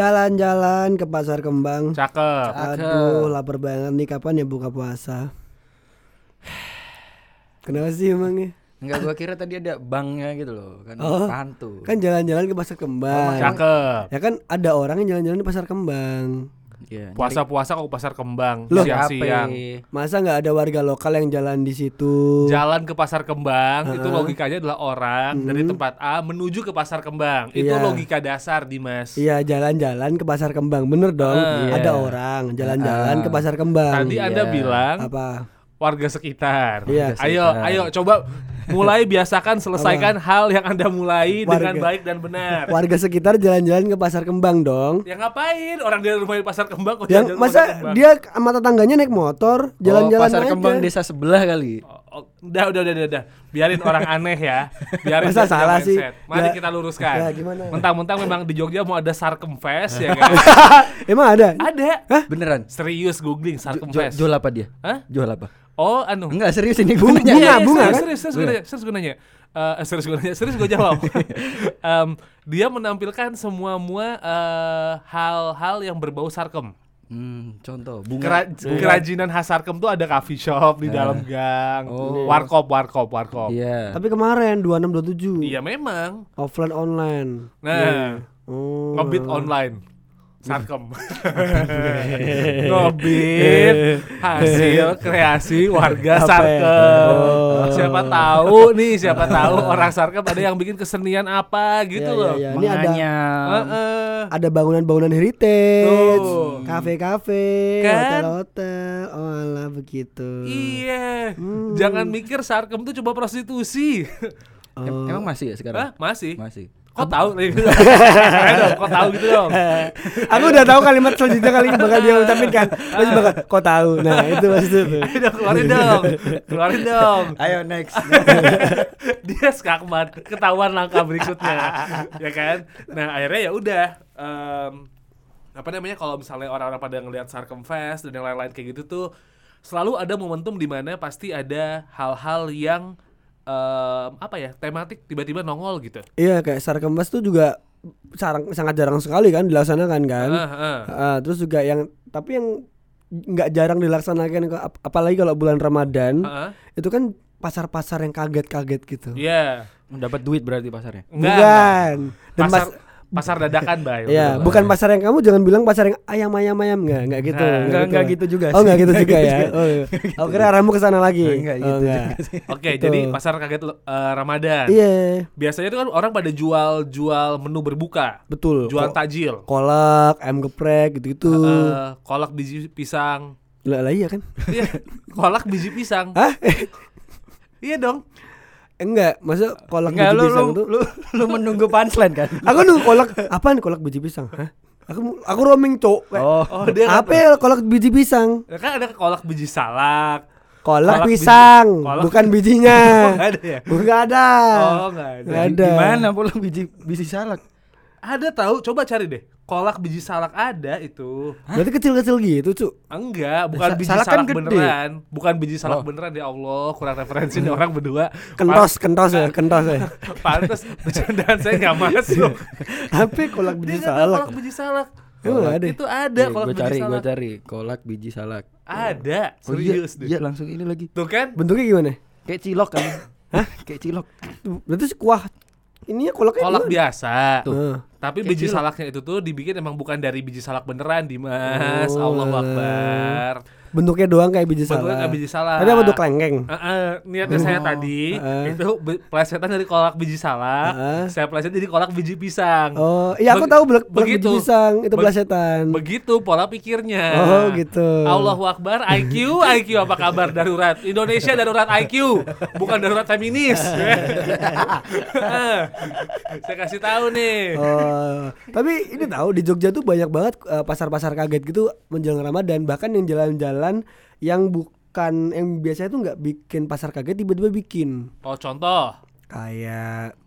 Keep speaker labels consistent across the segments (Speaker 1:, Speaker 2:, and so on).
Speaker 1: Jalan-jalan ke pasar kembang.
Speaker 2: Cakep.
Speaker 1: Aduh, lapar banget nih kapan ya buka puasa? Kenapa sih emangnya?
Speaker 3: Enggak gua kira tadi ada banknya gitu loh kan
Speaker 1: Oh.
Speaker 3: pantu.
Speaker 1: Kan jalan-jalan ke pasar kembang.
Speaker 2: Cakep.
Speaker 1: Ya kan ada orang yang jalan-jalan di pasar kembang.
Speaker 3: Iya.
Speaker 2: Puasa-puasa kok ke pasar kembang
Speaker 1: Loh,
Speaker 2: siang-siang.
Speaker 1: Masa nggak ada warga lokal yang jalan di situ?
Speaker 2: Jalan ke pasar kembang itu
Speaker 1: Heeh.
Speaker 2: logikanya adalah orang dari tempat A menuju ke pasar kembang. Itu
Speaker 1: Iya.
Speaker 2: logika dasar Dimas.
Speaker 1: Iya jalan-jalan ke pasar kembang bener dong.
Speaker 2: Eh.
Speaker 1: Ada
Speaker 3: Iya.
Speaker 1: orang jalan-jalan
Speaker 3: Ah.
Speaker 1: ke pasar kembang.
Speaker 2: Tadi Anda
Speaker 3: Iya.
Speaker 2: bilang
Speaker 1: apa?
Speaker 2: warga sekitar.
Speaker 1: Iya.
Speaker 2: Ayo,
Speaker 3: sekitar.
Speaker 2: ayo coba mulai biasakan selesaikan hal yang Anda mulai dengan
Speaker 1: Warga.
Speaker 2: baik dan benar.
Speaker 1: Warga sekitar jalan-jalan ke pasar kembang dong.
Speaker 2: Ya ngapain orang dari rumah di pasar kembang kok
Speaker 1: Yang
Speaker 2: pasar
Speaker 1: masa
Speaker 2: kembang?
Speaker 1: dia sama tetangganya naik motor jalan-jalan
Speaker 3: oh, pasar
Speaker 1: aja.
Speaker 3: kembang desa sebelah kali.
Speaker 2: Oh, oh, udah, udah, udah, udah, udah. Biarin orang aneh ya. Biarin
Speaker 1: Masa salah sih?
Speaker 2: mindset. Mari
Speaker 1: Ya-
Speaker 2: kita luruskan.
Speaker 1: ya gimana?
Speaker 2: Mentang-mentang memang di Jogja mau ada Sarkemfest ya kan?
Speaker 1: Emang ada?
Speaker 2: ada.
Speaker 3: Beneran.
Speaker 2: Serius googling
Speaker 3: Jo-
Speaker 2: Sarkemfest.
Speaker 3: jual apa dia?
Speaker 2: Hah?
Speaker 3: Jual apa?
Speaker 2: Oh, anu.
Speaker 3: Enggak serius ini
Speaker 1: Bunga, bunga,
Speaker 2: Iya, iya,
Speaker 1: bunga,
Speaker 2: serius,
Speaker 1: kan?
Speaker 2: serius, serius, gue nanya, serius gue nanya. Eh, serius gue nanya, serius gue jawab. Em, dia menampilkan semua mua eh, hal-hal yang berbau sarkem.
Speaker 3: Hmm, contoh bunga.
Speaker 2: Kera- kerajinan khas sarkem tuh ada coffee shop di dalam gang,
Speaker 3: Oh.
Speaker 2: warkop, warkop, warkop.
Speaker 3: Iya.
Speaker 1: Tapi kemarin 2627
Speaker 2: Iya memang.
Speaker 1: offline online.
Speaker 2: Nah,
Speaker 1: Oh.
Speaker 2: ngebit online. Sarkem. ngebit hasil kreasi warga
Speaker 1: ya?
Speaker 2: Sarkem.
Speaker 1: Oh.
Speaker 2: Siapa tahu nih, siapa tahu orang Sarkem ada yang bikin kesenian apa gitu
Speaker 1: Iya,
Speaker 2: loh.
Speaker 1: iya, iya. Ini ada
Speaker 3: Makanya
Speaker 2: Heeh.
Speaker 1: ada bangunan-bangunan heritage, kafe-kafe,
Speaker 2: Kan?
Speaker 1: hotel-hotel. Oh alah begitu.
Speaker 2: Iya,
Speaker 1: Hmm.
Speaker 2: jangan mikir Sarkem tuh coba prostitusi.
Speaker 3: em- emang masih ya sekarang?
Speaker 2: Hah? Masih?
Speaker 3: Masih.
Speaker 2: Kok tahu? Dong, Kok tahu gitu dong?
Speaker 1: Aku udah tahu kalimat selanjutnya kali ini bakal dia ucapin kan. Terus bakal kok tahu. Nah, itu maksudnya tuh.
Speaker 2: Ayo dong, keluarin dong, keluarin dong.
Speaker 3: Ayo next.
Speaker 2: dia skakmat ketahuan langkah berikutnya ya kan nah akhirnya ya udah em, apa namanya kalau misalnya orang-orang pada ngelihat Sarkemfest dan yang lain-lain kayak gitu tuh selalu ada momentum di mana pasti ada hal-hal yang em, apa ya tematik tiba-tiba nongol gitu
Speaker 1: Iya, kayak Sarkembas tuh juga sarang, sangat jarang sekali kan dilaksanakan kan.
Speaker 2: Ah, ah.
Speaker 1: Ah, terus juga yang tapi yang nggak jarang dilaksanakan ap- apalagi kalau bulan Ramadan
Speaker 2: Ah, ah.
Speaker 1: itu kan pasar-pasar yang kaget-kaget gitu.
Speaker 2: Iya
Speaker 3: Dapat duit berarti pasarnya.
Speaker 2: enggak
Speaker 1: Bukan. Dan
Speaker 2: pasar
Speaker 1: pas
Speaker 2: pasar dadakan bay
Speaker 1: ya, bukan pasar yang kamu jangan bilang pasar yang ayam ayam ayam nggak nggak gitu.
Speaker 2: Nah,
Speaker 3: Enggak enggak gitu juga
Speaker 1: Oh nggak gitu juga
Speaker 3: gitu
Speaker 1: ya.
Speaker 3: juga.
Speaker 1: Oh, iya. Aku kira arahmu ke sana lagi.
Speaker 3: Enggak
Speaker 1: Oh,
Speaker 3: gitu
Speaker 1: enggak.
Speaker 3: juga sih.
Speaker 2: oke
Speaker 1: Gitu.
Speaker 2: jadi pasar kaget eh, Ramadan
Speaker 1: Iya,
Speaker 2: biasanya itu kan orang pada jual-jual menu berbuka
Speaker 1: betul.
Speaker 2: jual
Speaker 1: Ko-
Speaker 2: tajil
Speaker 1: kolak, ayam geprek gitu-gitu.
Speaker 2: Eh, kolak biji pisang.
Speaker 1: Lah lah iya kan?
Speaker 2: Iya, kolak biji pisang.
Speaker 1: Hah?
Speaker 2: Iya dong.
Speaker 1: Enggak, masa kolak
Speaker 3: Enggak
Speaker 1: biji
Speaker 3: lu
Speaker 1: pisang
Speaker 3: lu,
Speaker 1: tuh?
Speaker 3: lu lu menunggu punchline kan?
Speaker 1: Aku nunggu kolak apaan kolak biji pisang? Hah? Aku aku roaming cok.
Speaker 3: Oh.
Speaker 2: Oh, dia
Speaker 1: Apa ya kolak biji pisang?
Speaker 2: tahu. Kan ada kolak biji salak.
Speaker 1: Kolak,
Speaker 2: Kolak biji-
Speaker 1: pisang,
Speaker 2: kolak-
Speaker 1: bukan bijinya.
Speaker 2: Oh, nggak ada ya?
Speaker 1: Bukan ada.
Speaker 2: Oh, nggak ada.
Speaker 1: Nggak ada.
Speaker 3: Gimana pula biji biji salak?
Speaker 2: Ada tahu, coba cari deh. Kolak biji salak ada itu.
Speaker 1: Berarti kecil-kecil gitu, Cuk.
Speaker 2: Enggak, bukan
Speaker 3: Sa-
Speaker 2: biji
Speaker 3: salak
Speaker 2: salak,
Speaker 3: kan gede.
Speaker 2: beneran. Bukan biji salak
Speaker 3: Oh.
Speaker 2: beneran ya Allah, kurang referensi nih orang berdua.
Speaker 1: Kentos, kentos ya, kentos ya.
Speaker 2: Pantes bercandaan saya nggak masuk.
Speaker 1: Tapi kolak
Speaker 2: Dia
Speaker 1: biji
Speaker 2: tahu
Speaker 1: salak.
Speaker 2: kolak biji salak.
Speaker 1: Emang nggak ada.
Speaker 2: Itu ada kolak
Speaker 3: gue
Speaker 2: biji
Speaker 3: cari, gue
Speaker 2: salak.
Speaker 3: cari kolak biji salak.
Speaker 2: Ada,
Speaker 3: Oh iya,
Speaker 2: serius deh.
Speaker 3: iya langsung ini lagi.
Speaker 2: Tuh kan?
Speaker 1: Bentuknya gimana?
Speaker 3: Kayak cilok kan? Hah? Kayak cilok.
Speaker 1: Berarti kuah ininya kolaknya
Speaker 2: Kolak biasa.
Speaker 1: Heeh.
Speaker 2: Tapi
Speaker 3: Kayak
Speaker 2: biji salaknya itu tuh dibikin emang bukan dari biji salak beneran, Dimas.
Speaker 1: Oh,
Speaker 2: Allahu
Speaker 1: alah.
Speaker 2: Akbar.
Speaker 1: Bentuknya doang kayak biji
Speaker 2: Bentuknya
Speaker 1: salak.
Speaker 2: kayak biji salak.
Speaker 1: Tapi bentuk lengkeng?
Speaker 2: Eh, eh, niatnya saya
Speaker 3: Oh,
Speaker 2: tadi
Speaker 1: eh.
Speaker 2: itu be- plesetan dari kolak biji salak,
Speaker 1: Eh.
Speaker 2: saya pleset jadi kolak biji pisang.
Speaker 1: Oh, iya aku
Speaker 2: Beg-
Speaker 1: tahu biji
Speaker 2: begitu.
Speaker 1: pisang itu
Speaker 2: Be-
Speaker 1: belasetan.
Speaker 2: Begitu pola pikirnya.
Speaker 1: Oh, gitu.
Speaker 2: Allahu Akbar, IQ, IQ apa kabar darurat? Indonesia darurat IQ, bukan darurat feminis. Saya kasih tahu nih.
Speaker 1: Oh, tapi ini tahu di Jogja tuh banyak banget eh, pasar-pasar kaget gitu menjelang Ramadan. Bahkan yang jalan-jalan yang bukan yang biasanya tuh nggak bikin pasar kaget tiba-tiba bikin.
Speaker 2: Oh, contoh.
Speaker 1: Kayak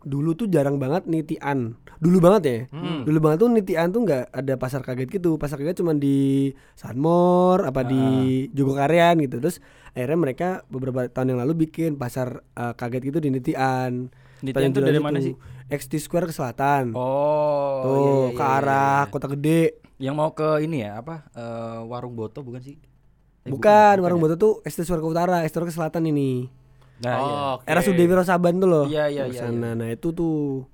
Speaker 1: dulu tuh jarang banget nitian. Dulu banget ya.
Speaker 2: Hmm.
Speaker 1: Dulu banget tuh nitian tuh nggak ada pasar kaget gitu. Pasar kaget cuma di Sunmore apa di Jogokarian gitu. Terus akhirnya mereka beberapa tahun yang lalu bikin pasar eh, kaget gitu di nitian.
Speaker 3: Nitian tuh dari
Speaker 1: Jelas
Speaker 3: mana
Speaker 1: itu.
Speaker 3: sih?
Speaker 1: XT Square ke selatan.
Speaker 3: Oh,
Speaker 1: Tuh,
Speaker 3: iya, iya,
Speaker 1: ke
Speaker 3: iya,
Speaker 1: arah
Speaker 3: iya.
Speaker 1: Kota Gede.
Speaker 3: Yang mau ke ini ya, apa? eh, warung Boto bukan sih? Eh,
Speaker 1: bukan, Warung
Speaker 3: ya?
Speaker 1: Boto tuh ke utara, Square ke selatan ini.
Speaker 3: Nah, iya.
Speaker 2: Oh, oke.
Speaker 1: Era Sudewi Rosaban tuh loh.
Speaker 3: Iya, iya, iya,
Speaker 1: sana. Nah, itu tuh.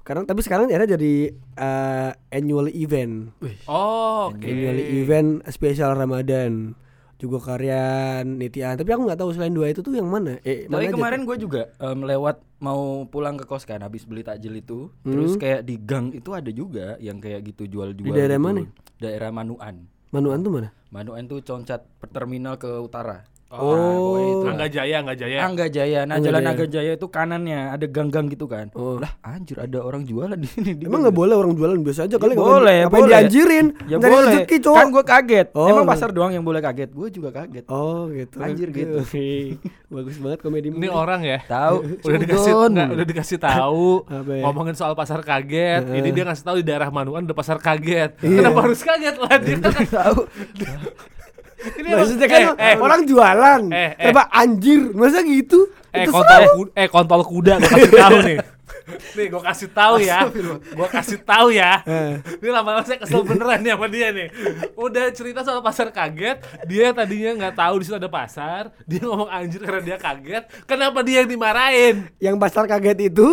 Speaker 1: Sekarang tapi sekarang era jadi eh, annual event.
Speaker 2: Oh, oke.
Speaker 1: Annual event spesial Ramadan. Juga karya Nitian. Tapi aku nggak tahu selain dua itu tuh yang mana. Eh, mana
Speaker 3: Tapi
Speaker 1: aja
Speaker 3: kemarin gue juga em, lewat mau pulang ke kos kan habis beli takjil itu. Terus
Speaker 1: Hmm.
Speaker 3: kayak di gang itu ada juga yang kayak gitu jual-jual.
Speaker 1: Di daerah
Speaker 3: gitu.
Speaker 1: mana?
Speaker 3: Daerah Manuan.
Speaker 1: Manuan tuh mana?
Speaker 3: Manuan tuh concat terminal ke utara.
Speaker 1: Oh.
Speaker 3: pokoknya itu.
Speaker 2: Angga Jaya, Angga Jaya.
Speaker 3: Angga Jaya. Nah,
Speaker 1: Angga
Speaker 3: jalan
Speaker 1: Jaya.
Speaker 3: Angga Jaya itu kanannya ada gang-gang gitu kan.
Speaker 1: Oh.
Speaker 3: Lah, anjir ada orang jualan di sini. di
Speaker 1: Emang nggak boleh orang jualan biasa aja
Speaker 3: Ya
Speaker 1: kali ngapain-
Speaker 3: boleh,
Speaker 1: ngapain
Speaker 3: boleh.
Speaker 1: dianjirin?
Speaker 3: Ya
Speaker 1: Mencari
Speaker 3: boleh.
Speaker 1: rezeki, cowok.
Speaker 3: Kan gue kaget.
Speaker 1: Oh,
Speaker 3: Emang pasar doang yang boleh kaget. Gue juga kaget.
Speaker 1: Oh gitu.
Speaker 3: Anjir,
Speaker 1: Oke,
Speaker 3: gitu.
Speaker 1: Bagus banget komedi.
Speaker 2: Ini orang ya.
Speaker 3: Tahu.
Speaker 2: udah dikasih enggak, udah dikasih tahu
Speaker 1: Apa ya?
Speaker 2: ngomongin soal pasar kaget ini dia ngasih tahu di daerah Manuan ada pasar kaget
Speaker 1: Iya.
Speaker 2: kenapa harus kaget lah dia kan-
Speaker 3: Tahu.
Speaker 2: ini
Speaker 1: Maksudnya kan
Speaker 2: eh, eh,
Speaker 1: orang jualan.
Speaker 2: Eh, eh.
Speaker 1: Anjir? Masa gitu?
Speaker 2: Eh
Speaker 1: Itu
Speaker 2: kontol kuda, eh kontol kuda gue kasih tahu nih nih gue kasih tahu ya gue kasih tahu ya
Speaker 1: Eh.
Speaker 2: ini lama-lama saya kesel beneran nih sama dia nih udah cerita soal pasar kaget dia tadinya nggak tahu di situ ada pasar dia ngomong anjir karena dia kaget kenapa dia yang dimarahin
Speaker 1: yang pasar kaget itu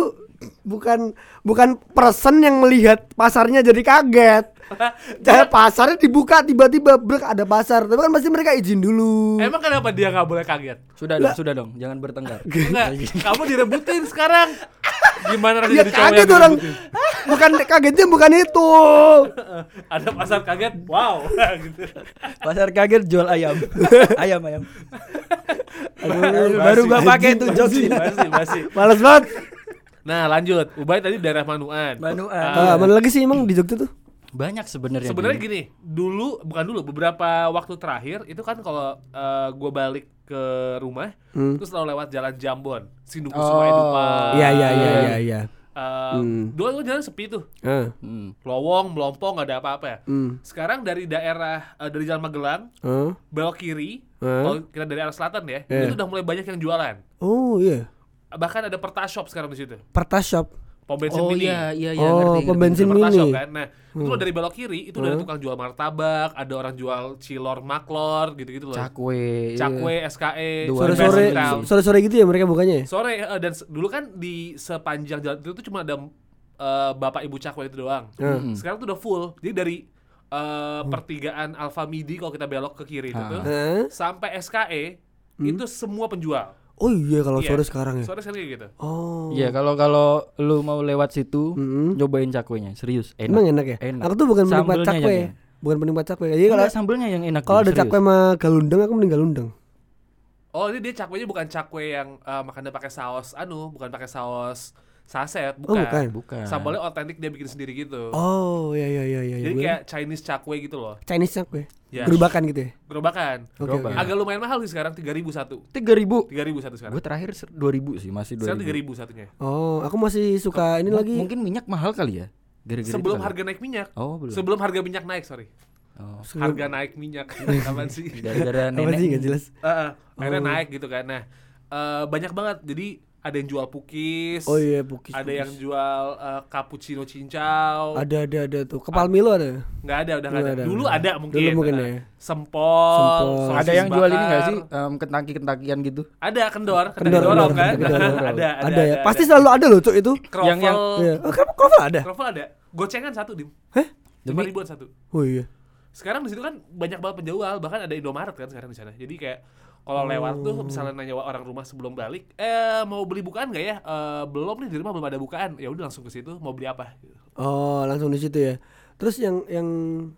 Speaker 1: bukan bukan person yang melihat pasarnya jadi kaget. Jadi pasarnya dibuka tiba-tiba brek ada pasar. Tapi kan pasti mereka izin dulu.
Speaker 2: emang kenapa dia nggak boleh kaget
Speaker 3: Sudah dong, sudah dong. Jangan bertengkar.
Speaker 2: Enggak, kamu direbutin sekarang. Gimana rasanya
Speaker 1: Ya
Speaker 2: jadi
Speaker 1: kaget orang. Bukan kagetnya bukan itu.
Speaker 2: Ada pasar kaget, wow. gitu.
Speaker 3: Pasar kaget jual ayam. ayam ayam.
Speaker 1: Aduh,
Speaker 3: Baru gua pakai tuh jokes
Speaker 2: Masih,
Speaker 3: ini.
Speaker 2: masih, masih.
Speaker 1: Males banget.
Speaker 2: Nah, lanjut. Ubay tadi daerah Manuan.
Speaker 3: Manuan.
Speaker 1: Ah,
Speaker 2: Ah,
Speaker 1: mana lagi sih emang di Jogja tuh?
Speaker 3: Banyak sebenarnya.
Speaker 2: Sebenarnya gini, dulu bukan dulu, beberapa waktu terakhir itu kan kalau eh, gua balik ke rumah,
Speaker 1: Hmm.
Speaker 2: terus selalu lewat jalan Jambon, Sinduku
Speaker 3: Oh.
Speaker 2: Sungai Dupa.
Speaker 1: Iya iya iya iya iya.
Speaker 2: Eh,
Speaker 1: Hmm.
Speaker 2: Dulu tuh jalan sepi tuh.
Speaker 3: Hmm.
Speaker 2: lowong, melompong, nggak ada apa-apa ya.
Speaker 1: Hmm.
Speaker 2: Sekarang dari daerah eh, dari Jalan Magelang
Speaker 1: Ah.
Speaker 2: belok kiri,
Speaker 1: Hah?
Speaker 2: kalau kita dari arah selatan ya,
Speaker 1: Iya.
Speaker 2: itu udah mulai banyak yang jualan.
Speaker 1: Oh iya.
Speaker 2: Bahkan ada Perta Shop sekarang di situ.
Speaker 1: Pertas shop.
Speaker 2: Pom bensin
Speaker 3: Oh
Speaker 2: mini.
Speaker 3: iya iya iya
Speaker 1: Oh,
Speaker 3: ngerti,
Speaker 1: pom bensin mini.
Speaker 2: Shop kan. Nah, itu
Speaker 1: Hmm.
Speaker 2: dari belok kiri itu udah ada tukang jual martabak, ada orang jual cilor maklor gitu-gitu loh.
Speaker 3: Cakwe. iya.
Speaker 2: Cakwe, SKE,
Speaker 3: Dua
Speaker 1: Sore-sore sore-sore gitu ya mereka bukanya ya?
Speaker 2: Sore eh, dan dulu kan di sepanjang jalan itu tuh cuma ada eh, bapak ibu cakwe itu doang.
Speaker 1: Hmm.
Speaker 2: Sekarang tuh udah full. Jadi dari eh, pertigaan Alfa Midi kalau kita belok ke kiri itu tuh sampai SKE itu semua penjual.
Speaker 1: Oh iya kalau
Speaker 2: Iya.
Speaker 1: sore sekarang ya.
Speaker 2: Sore sekarang kayak gitu.
Speaker 1: Oh.
Speaker 3: Iya kalau kalau lu mau lewat situ
Speaker 1: Mm-mm.
Speaker 3: cobain cakwenya serius enak.
Speaker 1: Emang enak ya?
Speaker 3: Enak.
Speaker 1: Aku tuh bukan penikmat cakwe.
Speaker 3: enak.
Speaker 1: Bukan penikmat cakwe. Jadi kalau
Speaker 3: sambelnya yang enak.
Speaker 1: kalau ada
Speaker 3: serius.
Speaker 1: cakwe sama galundeng aku mending galundeng.
Speaker 2: Oh ini dia cakwenya bukan cakwe yang eh, makannya pakai saus anu, bukan pakai saus saset,
Speaker 1: Oh,
Speaker 2: bukan.
Speaker 1: bukan.
Speaker 3: bukan.
Speaker 2: Sambalnya otentik dia bikin sendiri gitu.
Speaker 1: Oh iya iya iya iya.
Speaker 2: Jadi
Speaker 1: Gua-
Speaker 2: kayak Chinese cakwe gitu loh.
Speaker 1: Chinese cakwe.
Speaker 2: Ya.
Speaker 1: Gerobakan gitu ya.
Speaker 2: Gerobakan.
Speaker 1: Oke
Speaker 3: Gerobak.
Speaker 1: oke.
Speaker 2: Agak lumayan mahal sih sekarang 3000 satu.
Speaker 3: tiga ribu.
Speaker 2: 3000 satu sekarang.
Speaker 3: Gue terakhir ser- 2000 sih masih
Speaker 2: Sekarang
Speaker 3: 2000.
Speaker 2: 3000 satunya.
Speaker 1: Oh, aku masih suka ini lagi.
Speaker 3: Mungkin minyak mahal kali ya. Gara-gara itu
Speaker 2: Sebelum
Speaker 3: kali.
Speaker 2: harga naik minyak.
Speaker 3: Oh belum.
Speaker 2: Sebelum harga minyak naik, sorry.
Speaker 3: Oh.
Speaker 2: Harga naik minyak. Apaan sih?
Speaker 3: Gara-gara nenek.
Speaker 1: sih nggak jelas?
Speaker 2: Heeh, akhirnya
Speaker 1: Oh.
Speaker 2: naik gitu kan. Nah, eh, banyak banget. Jadi ada yang jual pukis.
Speaker 1: Oh iya bukis.
Speaker 2: Ada yang jual eh, cappuccino cincau.
Speaker 1: ada ada ada tuh. Kepal Milo ada.
Speaker 2: Nggak ada, udah nggak ada.
Speaker 1: ada,
Speaker 2: Dulu ada mungkin.
Speaker 1: Dulu mungkin
Speaker 2: Nah,
Speaker 1: ya.
Speaker 2: Sempol.
Speaker 1: Sempol.
Speaker 3: Ada yang jual ini nggak sih? Em, kentaki-kentakian gitu.
Speaker 2: Ada kendor, kendor,
Speaker 1: Kendor,
Speaker 2: dorong
Speaker 1: kendor,
Speaker 2: kan?
Speaker 1: kendor,
Speaker 2: ada,
Speaker 1: kendor.
Speaker 2: ada,
Speaker 1: Ada ya. Pasti selalu ada loh cok itu.
Speaker 2: Kroffel,
Speaker 3: Yang- yang-
Speaker 1: Iya. Oh, kenapa kroffel ada?
Speaker 2: kroffel ada. Gocengan satu dim.
Speaker 1: Hah?
Speaker 2: Lima
Speaker 3: Demi-
Speaker 2: ribuan satu.
Speaker 1: Oh iya.
Speaker 2: Sekarang di situ kan banyak banget penjual, bahkan ada Indomaret kan sekarang di sana. Jadi kayak kalau lewat tuh
Speaker 1: Oh.
Speaker 2: misalnya nanya orang rumah sebelum balik, eh mau beli bukaan nggak ya? Eh, belum nih di rumah belum ada bukaan. Ya udah langsung ke situ mau beli apa?
Speaker 1: Oh, langsung di situ ya. Terus yang yang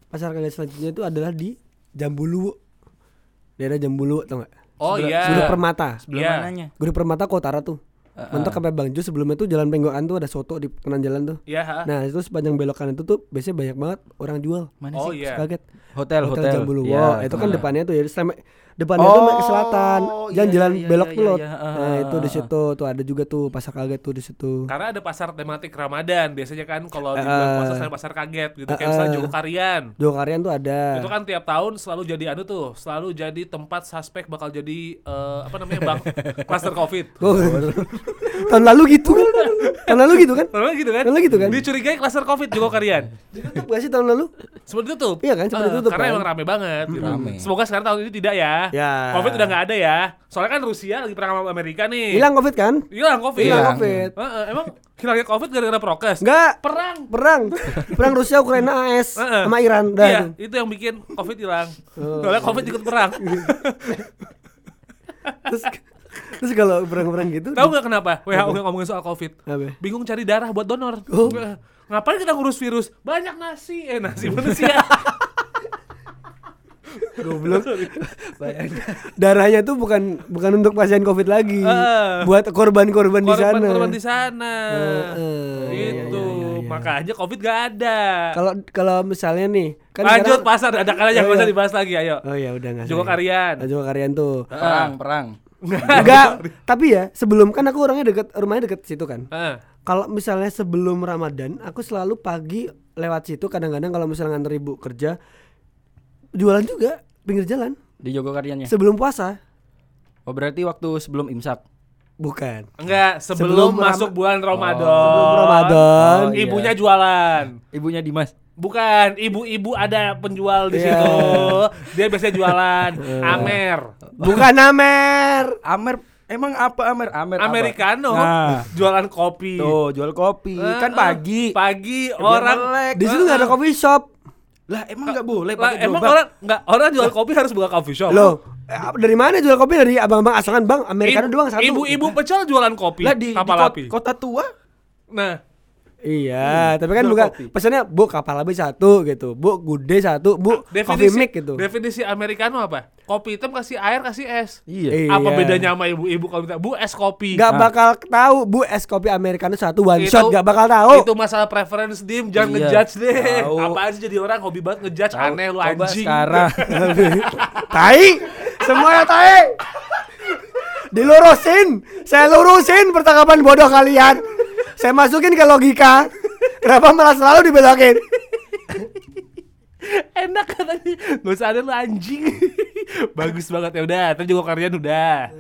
Speaker 1: pasar kaget selanjutnya itu adalah di Jambulu. Daerah Jambulu tau gak?
Speaker 2: Oh iya.
Speaker 1: Gudeg Permata.
Speaker 3: Sebelum
Speaker 2: Iya.
Speaker 3: mananya?
Speaker 1: Gudeg Permata ke utara tuh.
Speaker 3: Ah,
Speaker 1: Mentok
Speaker 3: ah.
Speaker 1: sampai Bangjo sebelumnya tuh jalan Penggokan tuh ada soto di kanan jalan tuh.
Speaker 2: Iya. ha?
Speaker 1: Nah, itu sepanjang belokan itu tuh biasanya banyak banget orang jual.
Speaker 3: Mana
Speaker 2: Oh
Speaker 3: sih?
Speaker 2: iya.
Speaker 1: Kaget.
Speaker 3: Hotel,
Speaker 1: Hotel,
Speaker 3: hotel.
Speaker 1: Jambulu.
Speaker 3: Iya,
Speaker 1: Wow, itu kan depannya tuh ya. Selama- depannya tuh ke selatan
Speaker 3: Oh,
Speaker 1: jangan
Speaker 3: iya,
Speaker 1: jalan
Speaker 3: iya,
Speaker 1: belok
Speaker 3: iya,
Speaker 1: tuh Lot.
Speaker 3: iya,
Speaker 1: nah
Speaker 3: ah,
Speaker 1: itu di situ tuh ada juga tuh pasar kaget tuh di situ
Speaker 2: Karena ada pasar tematik Ramadan. Biasanya kan kalau di bulan puasa saya pasar kaget gitu. Kayak
Speaker 1: Eh,
Speaker 2: misalnya. Jogokarian.
Speaker 1: Jogokarian tuh ada
Speaker 2: Itu kan tiap tahun selalu jadi anu tuh, selalu jadi tempat suspek bakal jadi eh, apa namanya bang cluster covid.
Speaker 1: Oh, tahun lalu gitu kan tahun lalu gitu kan
Speaker 2: Tahun gitu kan?
Speaker 1: Tahun lalu gitu kan?
Speaker 2: Dicurigai cluster covid Jogokarian.
Speaker 1: ditutup gak sih tahun lalu
Speaker 2: Sempat ditutup.
Speaker 1: Iya kan, sempat
Speaker 2: Eh,
Speaker 1: ditutup
Speaker 2: Karena
Speaker 1: kan?
Speaker 2: emang rame banget. gitu.
Speaker 3: Rame.
Speaker 2: Semoga sekarang tahun ini tidak ya.
Speaker 1: Ya.
Speaker 2: Covid udah nggak ada ya. Soalnya kan Rusia lagi perang sama Amerika nih.
Speaker 1: hilang covid kan
Speaker 2: Hilang Covid.
Speaker 1: hilang covid
Speaker 2: Eh, eh, emang hilangnya Covid gara-gara prokes?
Speaker 1: enggak
Speaker 2: Perang.
Speaker 1: perang perang Rusia Ukraina AS
Speaker 2: Heeh.
Speaker 1: sama Iran
Speaker 2: Iya,
Speaker 1: itu.
Speaker 2: itu yang bikin Covid hilang.
Speaker 1: Oh.
Speaker 2: Soalnya Covid ikut perang.
Speaker 1: terus terus kalau perang-perang gitu
Speaker 2: Tahu nggak kenapa WHO nggak ngomongin soal Covid?
Speaker 1: apa
Speaker 2: Bingung cari darah buat donor.
Speaker 1: Oh.
Speaker 2: Ngapain kita ngurus virus? Banyak nasi, eh nasi manusia.
Speaker 1: Goblok darahnya tuh bukan bukan untuk pasien covid lagi
Speaker 2: Heeh.
Speaker 1: buat korban-korban di sana
Speaker 2: Korban-korban di sana.
Speaker 1: Heeh.
Speaker 2: Gitu.
Speaker 1: Iya, iya, iya, iya.
Speaker 2: Makanya Covid gak ada.
Speaker 1: kalau kalau misalnya nih kan
Speaker 2: Lanjut
Speaker 1: sekarang-
Speaker 2: pasar ada kalanya yang
Speaker 1: iya.
Speaker 2: dibahas lagi, ayo.
Speaker 1: oh ya udah nggak
Speaker 2: Jogokarian.
Speaker 1: Jogokarian tuh
Speaker 3: Perang, perang.
Speaker 1: enggak tapi ya sebelum kan aku orangnya deket rumahnya deket situ kan
Speaker 2: Heeh.
Speaker 1: kalau misalnya sebelum Ramadan aku selalu pagi lewat situ kadang-kadang kalau misalnya nganter ibu kerja jualan juga pinggir jalan
Speaker 3: Di Jogokariannya.
Speaker 1: sebelum puasa
Speaker 3: Oh berarti waktu sebelum imsak.
Speaker 1: bukan
Speaker 2: Enggak, sebelum,
Speaker 1: Sebelum
Speaker 2: masuk
Speaker 1: Ram-
Speaker 2: bulan Ramadan.
Speaker 1: sebelum Ramadan
Speaker 3: Oh, iya.
Speaker 2: Ibunya jualan.
Speaker 3: Ibunya Dimas.
Speaker 2: Bukan, ibu-ibu ada penjual di
Speaker 1: Iya.
Speaker 2: situ. Dia biasanya jualan Amer.
Speaker 1: bukan Amer
Speaker 3: Amer emang apa Amer? Amer apa?
Speaker 2: Americano.
Speaker 3: Nah.
Speaker 2: Jualan kopi.
Speaker 3: Tuh, jual kopi.
Speaker 2: Eh,
Speaker 3: kan pagi.
Speaker 2: Pagi orang
Speaker 1: di situ nggak ada coffee shop
Speaker 3: Lah emang nggak boleh pakai
Speaker 2: emang
Speaker 3: gerobak?
Speaker 2: orang enggak orang jual kopi harus buka coffee shop.
Speaker 1: loh eh, dari mana jual kopi dari abang-abang asalkan bang Americano doang satu
Speaker 2: Ibu-ibu pecel jualan kopi.
Speaker 3: Lah di, di
Speaker 2: kapal
Speaker 3: kot-
Speaker 2: api.
Speaker 3: kota tua
Speaker 2: Nah,
Speaker 1: Iya, tapi kan
Speaker 3: jual
Speaker 1: bukan
Speaker 3: kopi.
Speaker 1: pesannya bu kapal api satu gitu, bu gude satu, bu coffee
Speaker 2: definisi
Speaker 1: mix gitu.
Speaker 2: Definisi americano apa? Kopi hitam kasih air kasih es.
Speaker 3: Iya.
Speaker 2: Apa
Speaker 1: Iya.
Speaker 2: bedanya sama ibu-ibu kalau minta bu es kopi?
Speaker 1: Gak
Speaker 3: Nah.
Speaker 1: bakal tahu bu es kopi americano satu one
Speaker 2: Itu-
Speaker 1: shot gak bakal tahu.
Speaker 2: Itu masalah preference dim, jangan
Speaker 3: Iya.
Speaker 2: ngejudge deh.
Speaker 3: Tahu.
Speaker 2: Apaan sih jadi orang hobi banget ngejudge
Speaker 3: Tahu.
Speaker 2: aneh lu
Speaker 3: Coba
Speaker 2: anjing.
Speaker 3: sekarang
Speaker 1: tai, semuanya tai. Dilurusin, saya lurusin percakapan bodoh kalian. Saya masukin ke logika. Kenapa malah selalu dibelokin?
Speaker 2: Enak katanya. Gak usah ada lu anjing. Bagus banget ya udah, tadi juga kalian udah.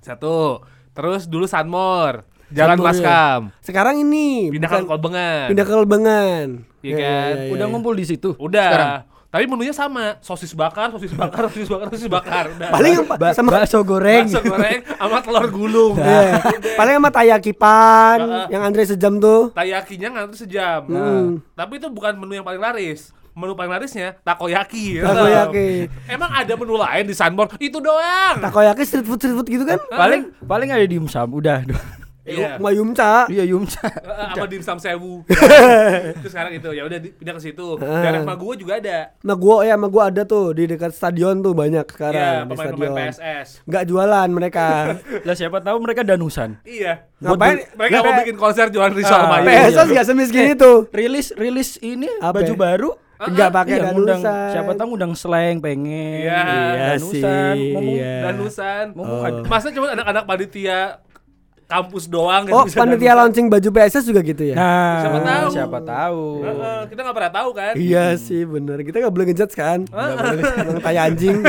Speaker 2: Satu. Terus dulu Sunmore, Jalan
Speaker 1: Sunmore,
Speaker 2: Maskam.
Speaker 1: Sekarang ini
Speaker 2: Pindah ke Kolbengan.
Speaker 1: pindah ke Lebangan.
Speaker 2: Iya kan?
Speaker 3: udah ngumpul di situ.
Speaker 2: Udah.
Speaker 3: Sekarang.
Speaker 2: Tapi menunya sama, sosis bakar, sosis bakar, sosis bakar, sosis bakar. Udah.
Speaker 1: Paling yang
Speaker 3: Ba-
Speaker 1: sama
Speaker 3: bakso goreng.
Speaker 2: bakso goreng sama telur gulung.
Speaker 1: Iya. Paling sama tayakipan
Speaker 2: Heeh.
Speaker 1: yang antri sejam tuh.
Speaker 2: Tayakinya ngantri sejam.
Speaker 1: Hmm.
Speaker 2: Tapi itu bukan menu yang paling laris. Menu paling larisnya takoyaki.
Speaker 1: Takoyaki.
Speaker 2: Emang ada menu lain di Sunborn? Itu doang.
Speaker 1: Takoyaki street food street food gitu kan?
Speaker 3: Paling paling ada dimsum udah.
Speaker 2: Iya.
Speaker 1: Sama Yumca.
Speaker 3: Iya Yumsa.
Speaker 2: Eh, Apa dimsum sewu. itu sekarang itu ya udah di- pindah ke situ.
Speaker 1: Ah.
Speaker 2: Daerah rumah gua juga ada.
Speaker 1: Nah gua ya sama gua ada tuh di dekat stadion tuh banyak
Speaker 2: Iya,
Speaker 1: sekarang di
Speaker 2: pemain-pemain
Speaker 1: stadion.
Speaker 2: PSS.
Speaker 1: Nggak jualan mereka.
Speaker 3: Lah siapa tahu mereka danusan.
Speaker 2: Iya.
Speaker 1: Ngapain?
Speaker 2: Mereka mau bikin konser jualan Rizal
Speaker 3: Ah,
Speaker 2: Mayu.
Speaker 1: PSS nggak semiskin
Speaker 3: Eh,
Speaker 1: itu.
Speaker 3: Rilis rilis ini baju baru.
Speaker 1: Nggak pakai
Speaker 3: Iya,
Speaker 1: danusan.
Speaker 3: Siapa tahu ngundang slang pengen.
Speaker 2: Iya,
Speaker 3: danusan.
Speaker 1: sih,
Speaker 3: Ngomong
Speaker 1: iya.
Speaker 2: Danusan.
Speaker 3: ngomong
Speaker 1: Oh.
Speaker 3: ada-
Speaker 2: Masa cuma anak-anak panitia kampus doang
Speaker 1: Oh
Speaker 2: yang bisa
Speaker 1: panitia launching baju PSS juga gitu ya?
Speaker 3: Nah,
Speaker 2: Siapa tahu.
Speaker 3: Siapa tahu.
Speaker 2: Heeh, kita nggak pernah tahu kan?
Speaker 1: Iya sih bener Kita nggak boleh ngejudge kan? Nggak boleh Emang tai anjing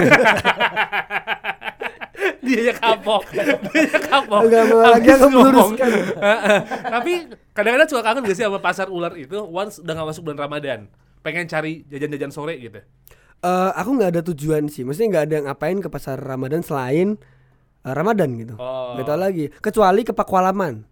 Speaker 2: dia ya kapok dia ya kapok
Speaker 1: Nggak mau lagi aku
Speaker 2: ngomong.
Speaker 1: meluruskan.
Speaker 2: Heeh. tapi kadang-kadang suka kangen gak sih sama pasar ular itu once udah gak masuk bulan Ramadan pengen cari jajan-jajan sore gitu
Speaker 1: Eh, Aku nggak ada tujuan sih Maksudnya nggak ada ngapain ke pasar Ramadan selain Ramadan gitu
Speaker 2: Oh.
Speaker 1: Nggak tahu lagi Kecuali ke Pakualaman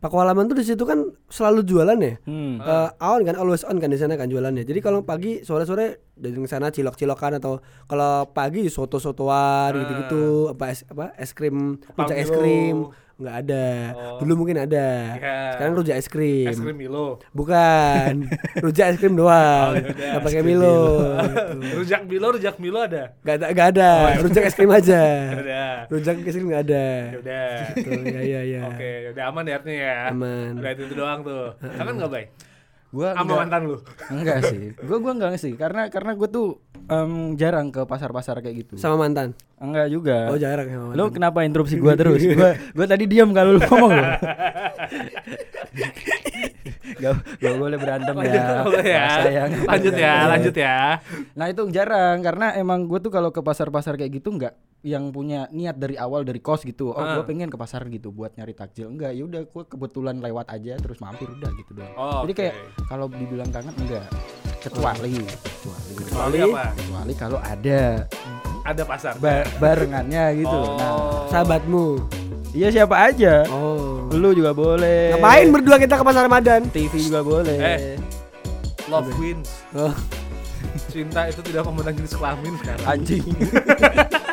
Speaker 1: Pakualaman tuh di situ kan selalu jualan ya
Speaker 3: Hmm.
Speaker 1: Eh, on kan always on kan di sana kan jualannya. Jadi kalau pagi sore-sore dari sana cilok-cilokan atau kalau pagi soto-sotoan
Speaker 2: Ah.
Speaker 1: gitu-gitu apa es apa es krim rujak es krim nggak ada.
Speaker 2: Oh.
Speaker 1: Dulu mungkin ada.
Speaker 2: Iya.
Speaker 1: Sekarang rujak es krim.
Speaker 2: es krim Milo
Speaker 1: Bukan. rujak es krim doang.
Speaker 2: Oh, yaudah.
Speaker 1: Pakai Milo. gitu.
Speaker 2: rujak Milo rujak Milo ada
Speaker 1: Nggak ada nggak ada.
Speaker 2: Oh,
Speaker 1: Rujak es krim aja. Rujak es krim nggak ada.
Speaker 2: ya udah
Speaker 1: Tuh, ya ya ya.
Speaker 2: oke udah aman ya artinya ya
Speaker 1: Aman.
Speaker 2: udah itu, itu doang tuh kangen nggak bay
Speaker 3: Gua
Speaker 2: sama
Speaker 3: enggak,
Speaker 2: mantan lu
Speaker 3: enggak sih. Gua gua enggak sih karena karena gua tuh em, jarang ke pasar-pasar kayak gitu.
Speaker 1: Sama mantan.
Speaker 3: Enggak juga.
Speaker 1: Oh jarang sama mantan.
Speaker 3: Lu kenapa interupsi gua terus? Gua gua tadi diam kalau lu ngomong lu. Gak, gak boleh berantem
Speaker 2: Lanjut
Speaker 3: ya.
Speaker 2: boleh ya.
Speaker 3: Sayang.
Speaker 2: Lanjut ya, lanjut ya.
Speaker 3: Nah itu jarang karena emang gue tuh kalau ke pasar-pasar kayak gitu nggak yang punya niat dari awal dari kos gitu. Oh gue
Speaker 2: Ah.
Speaker 3: pengen ke pasar gitu buat nyari takjil. Enggak, ya udah gue kebetulan lewat aja terus mampir udah gitu doang.
Speaker 2: Oh,
Speaker 3: Jadi kayak kalau dibilang kangen enggak. Kecuali kecuali
Speaker 2: Kecuali apa?
Speaker 3: kecuali kalau ada
Speaker 2: Ada pasar.
Speaker 3: ba- barengannya gitu.
Speaker 2: Oh.
Speaker 3: Nah,
Speaker 1: Sahabatmu.
Speaker 3: iya siapa aja.
Speaker 1: Oh.
Speaker 3: Lu juga boleh.
Speaker 1: Ngapain berdua kita ke pasar Ramadan?
Speaker 3: TV juga boleh.
Speaker 2: Eh. Love wins.
Speaker 1: Oh.
Speaker 2: Cinta itu tidak memandang jenis kelamin sekarang.
Speaker 3: Anjing.